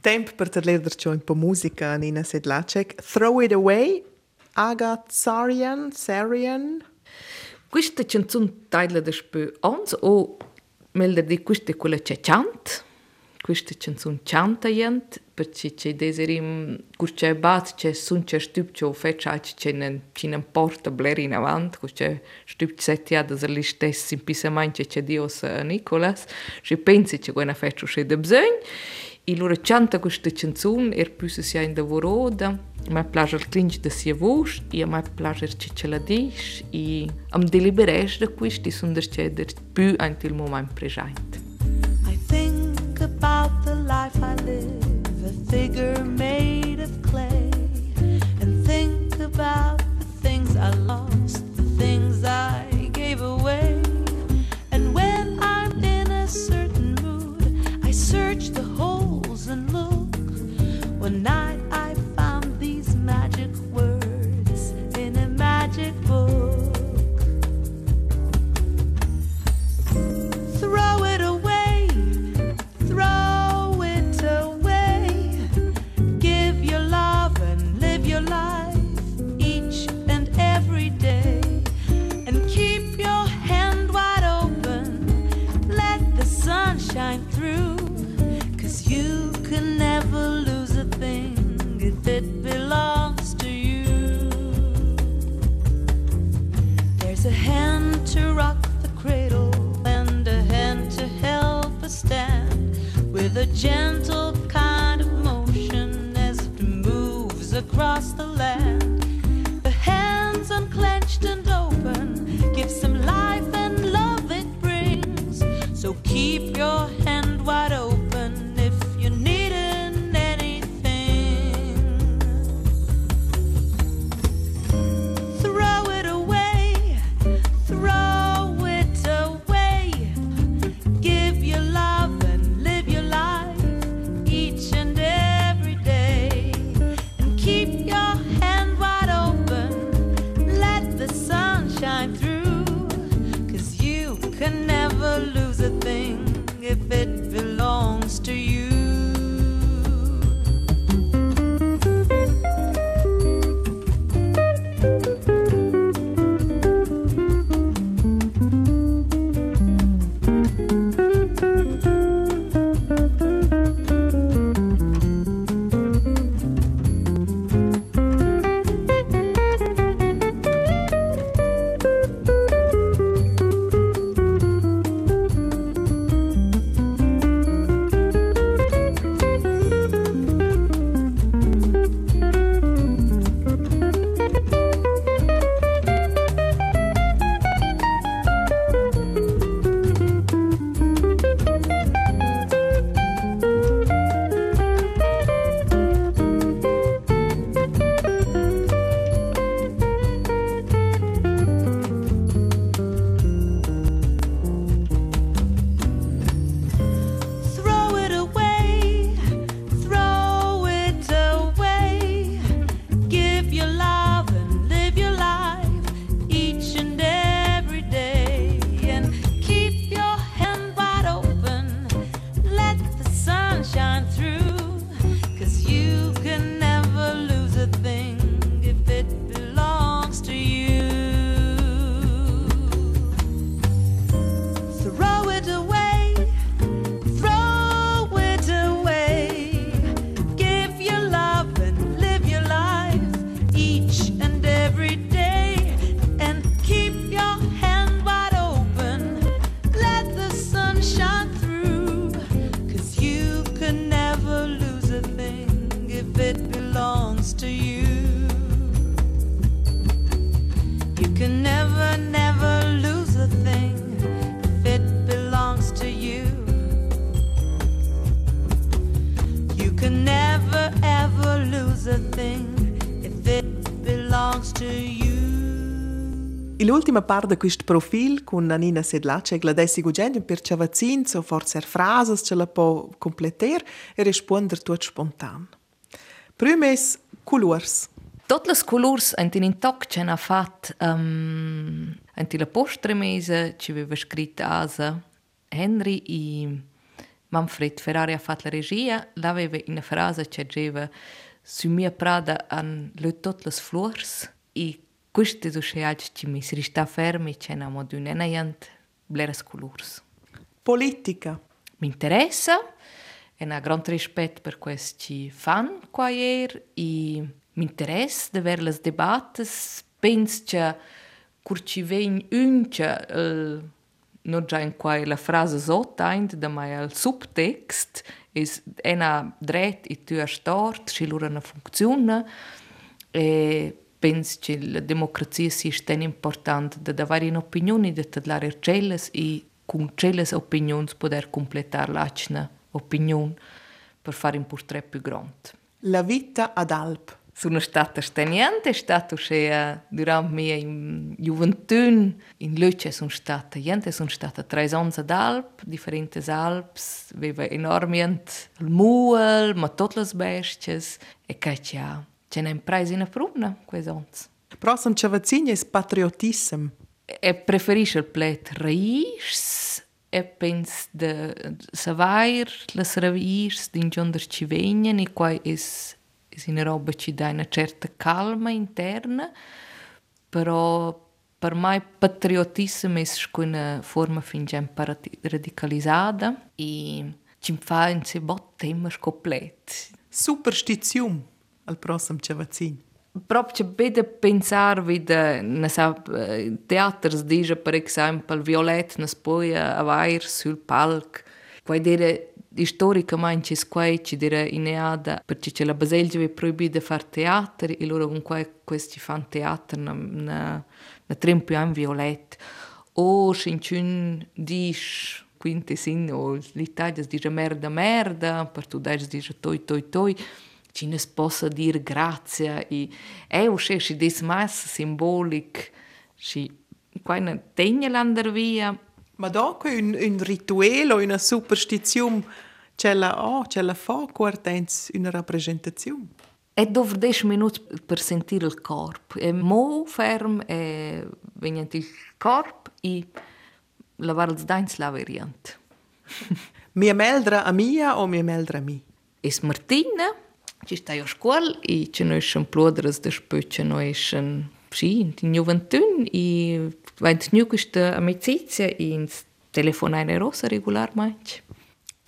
Speaker 2: Tempo per parlare un po' musica, Nina Sedlacek. Throw It Away, Agat Sarian, Sarian.
Speaker 3: Questa canzone taglia da spö ans o melder di questa è quella che canta. Questa canzone canta jent, perché c'è desiderim, c'è bat, c'è sun c'è stup, c'è feccia, c'è non c'è porta bler in avanti, c'è stup setia da li stessi in pisamante c'è Dios Nicolas, c'è pensi c'è quella feccia c'è da bisogno, e loro canta questa canzone, er più sia in davoroda, mi piace il clinch da sia voce, e mi piace che ce la dici, e am deliberesh da questo, e sono c'è più anche il momento presente.
Speaker 5: About the life I live, a figure made of clay, and think about the things I lost, the things I gave away. And when I'm in a certain mood, I search the holes and look. Night I gentle
Speaker 2: l'ultima parte di questo profil con Nina Sedlacek la dessi gugenda per chavazins o forse frases ce la può completare e rispondere tutto spontan. Prima è colors.
Speaker 3: Tutte le colors hanno in toc ce n'ha fatto um, in la postremese ci aveva scritto Asa Henry e Manfred Ferrari ha fatto la regia, l'aveva una frase che diceva su mia prada hanno le tutte le flores e Queste che mi si sta fermi c'è una modo di un'enaiant bleras colors.
Speaker 2: Politica.
Speaker 3: Mi interessa, e un grande rispetto per questi fan qua ieri, e mi interessa di avere le debattes, penso che curci ven unce uh, non già in qua la frase sotto, da mai il subtext, es ena dret e tu a stort, si lura na funziona, e penso che la democrazia sia tan importante da avere un'opinione, da dare celles e con celles opinioni poter completare l'altra opinione per fare un portrait più grande.
Speaker 2: La vita ad Alp.
Speaker 3: Sono stata steniente, è stato che durante mia gioventù in Luccia sono stata gente, sono stata tre anni ad Alp, differenti Alps, aveva enormemente il muel, ma tutte le bestie e che c'è n'è preso in pruna, quest'ons.
Speaker 2: Prossimo cavazzini è patriotissimo.
Speaker 3: E preferisce il plet raiz e penso de savair las raiz din gionder ci venien e qua es es una roba ci dà una certa calma interna però per me patriottismo è una forma fin già radicalizzata e ci fa un se bot tema complet.
Speaker 2: Superstizione al prossimo cavazzin.
Speaker 3: Proprio bede pensar vida na sa teaters dice per esempio Violette nas poia avair sul palc. Quai dire storicamente quai ci dire ineada perché la Baselgia è proibita far teatro e loro con questi fan teatro na na na trempio an Violette. O scinciun dice quinte sin o l'Italia dice merda merda, per tu dice toi toi toi ci ne possa dir grazia e è usce si des mas simbolic si quina tegna lander via
Speaker 2: ma dopo un, un rituale o una superstizione c'è la oh, c'è la fa quartens una rappresentazione
Speaker 3: e dopo 10 minuti per sentire il corpo. È mo ferm e venient il corpo e lavare il dents la variante *laughs*
Speaker 2: mia meldra a mia o mia meldra a mi?
Speaker 3: Es Martina që është ajo shkollë, i që në ishën plodrës dhe shpë që në ishën pshin, të një vëntën, i vajnë të një kështë amicizia, i në telefonajnë e rosa regular
Speaker 2: maqë.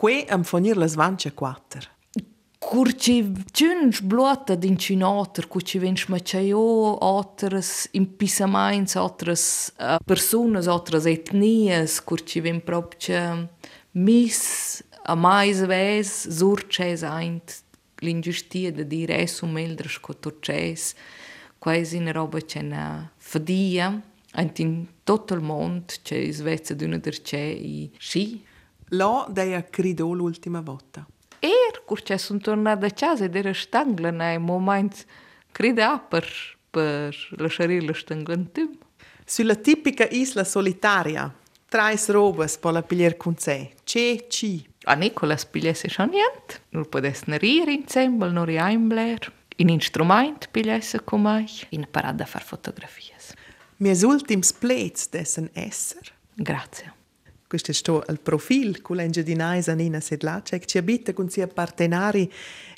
Speaker 2: Kue am fonir lë zvanë që
Speaker 3: kuatër? Kur që qënë shblota din që në otër, ku që venë shma qajo, otërës impisamajnës, otërës personës, otërës etnijës, kur që venë propë që mis, a mais vez, zur që e zajnë l'ingiustia de dire è su meldres co torces, quasi una roba c'è una fadia, anche in tutto il mondo c'è svezza d'una der c'è e sì.
Speaker 2: Là deia cridò l'ultima volta.
Speaker 3: Er, cur c'è son tornato a casa ed era stangla nei moment crida per, per lasciare la stangla in tum.
Speaker 2: Sulla tipica isla solitaria, trais robes per la piglier con sé, c'è ci.
Speaker 3: A Nicola spigliesse schon niente, nur podes rir insieme, nur einbler. In instrument pigliesse con me, in parada far fotografie.
Speaker 2: Miei ultims plets dessen esser.
Speaker 3: Grazie.
Speaker 2: Questo è sto il profil con l'engedinaisa Nina Sedlacek, ci abita con sia partenari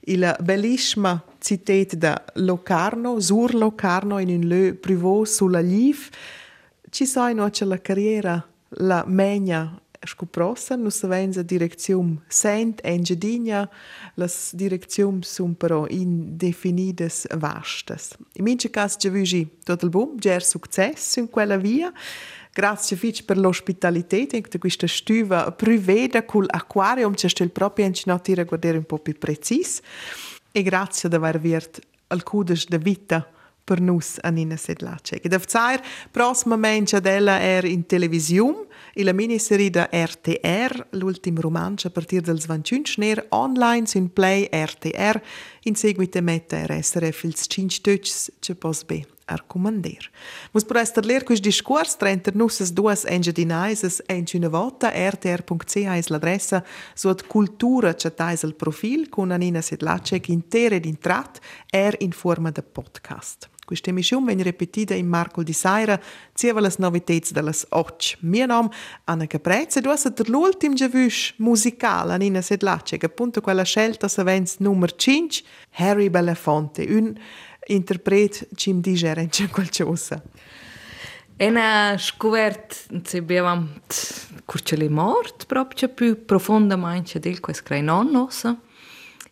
Speaker 2: il bellissima città da Locarno, sur Locarno, in un lieu privé sulla Liv. Ci sai no la carriera la megna scoprossa, nu savens a direczium sent engedinha, las direczium sun però indefinidas vastas. In mince cas già vugi tot il bum, ger success in quella via, Grazie fitch per l'ospitalità in questa stuva privata col aquarium, c'è il proprio incinatore a guardare un po' più preciso. e grazie di al cudes per nus an ina sedlace. Ed auf zair prosma mensch adella er in televisium, in la miniserie da RTR, l'ultim romancio a partir del 21 schner online sun play RTR, in seguite metta er SRF ils 5 tötsch ce pos be arcomandir. Mus per ester ler quis discurs trenter nussas duas engedinaises ench una vota rtr.ch es l'adressa suat cultura chatais al profil con Anina Sedlacek intere d'intrat er in forma de podcast. Questa emissione viene ripetita in Marcol di Saira, zieva le novità delle 8. Mio nome è Anna Caprezza e tu sei l'ultimo giavush musicale, Anina Sedlacek, che appunto quella scelta se numero 5, Harry Belafonte, un interpret ci mi dice *laughs* qualcosa.
Speaker 3: E na scovert se bevam curce le mort proprio più profondamente del quest crai nonnos.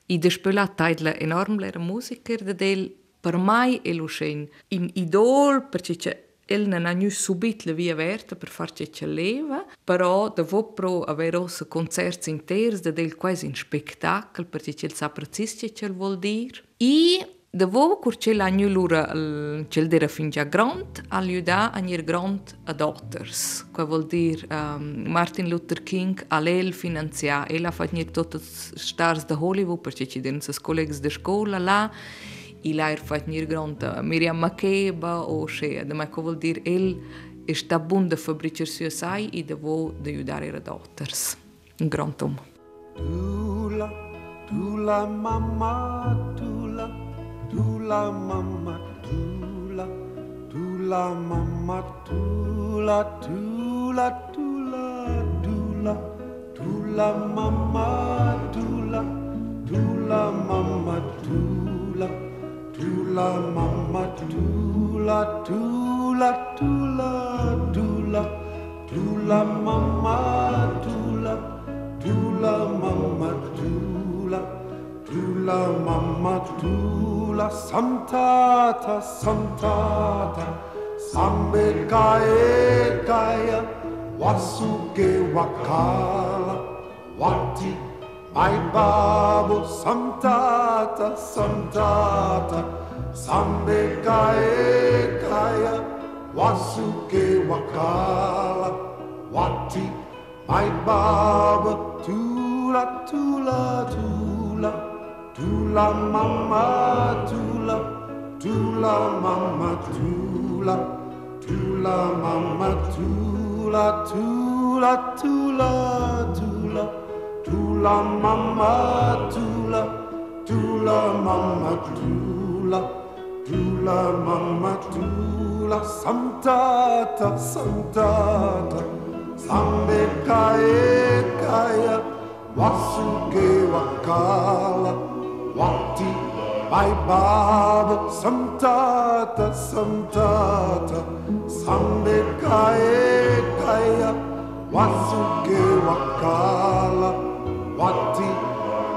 Speaker 3: I despela taidla enorm lera musiker de del per mai e lo scen in idol perché c'è el non ha subito la via verta per farci ce leva, però devo pro avere ossa concerti interi del quasi in spettacolo perché c'è il saprezis che vuol dire. E Devo curce l'anno lura cel dera fin già grand aiuta a nir grand adopters, che vuol dire um, Martin Luther King a l'el finanzia e la fatto nir tutte stars da Hollywood perché ci den ses colleghi de scuola là e la fatto nir grand uh, Miriam Makeba o che, da mai che vuol dire el è sta bunda fabbricer sue sai e devo de aiutare i adopters. Un grand uomo.
Speaker 6: Tula, tula mamma, tula Tula mama tula, tula mama tula, tula tula tula, tula mama tula, tula mama tula, tula mama tula, tula tula tula, tula mama tula, tula mama tula, tula mama tula la santata santata. Sambe kae kaya wasuke wakala. Wati my babu santata santata sambe kae kaya wasuke wakala wati. My babu tula tula tula Tula mama tula, tula mama tula, tula mama tula, tula tula tula, tula mama tula, tula mama tula, tula mama tula, santata santata, sambe kae kaya, wasuke wakala. Wati my Baba Samtata Samtata Sambe Kae Kaya Wasuke Wakala Wati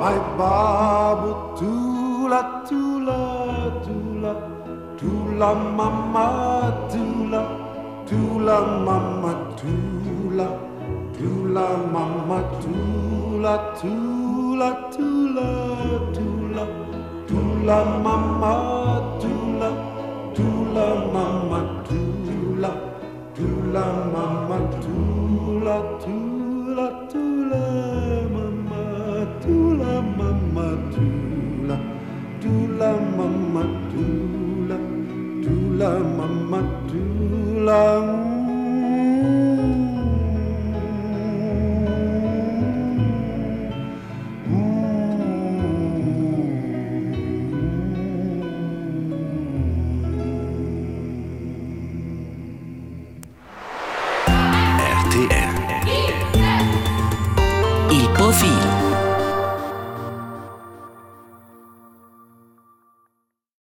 Speaker 6: my Baba Tula Tula Tula Tula Mama Tula Tula Mama Tula Tula Mama Tula Tula Tula Tula Tula mama tula tula mama tula tula mama tula tula tula mama tula tula mama tula tula mama tula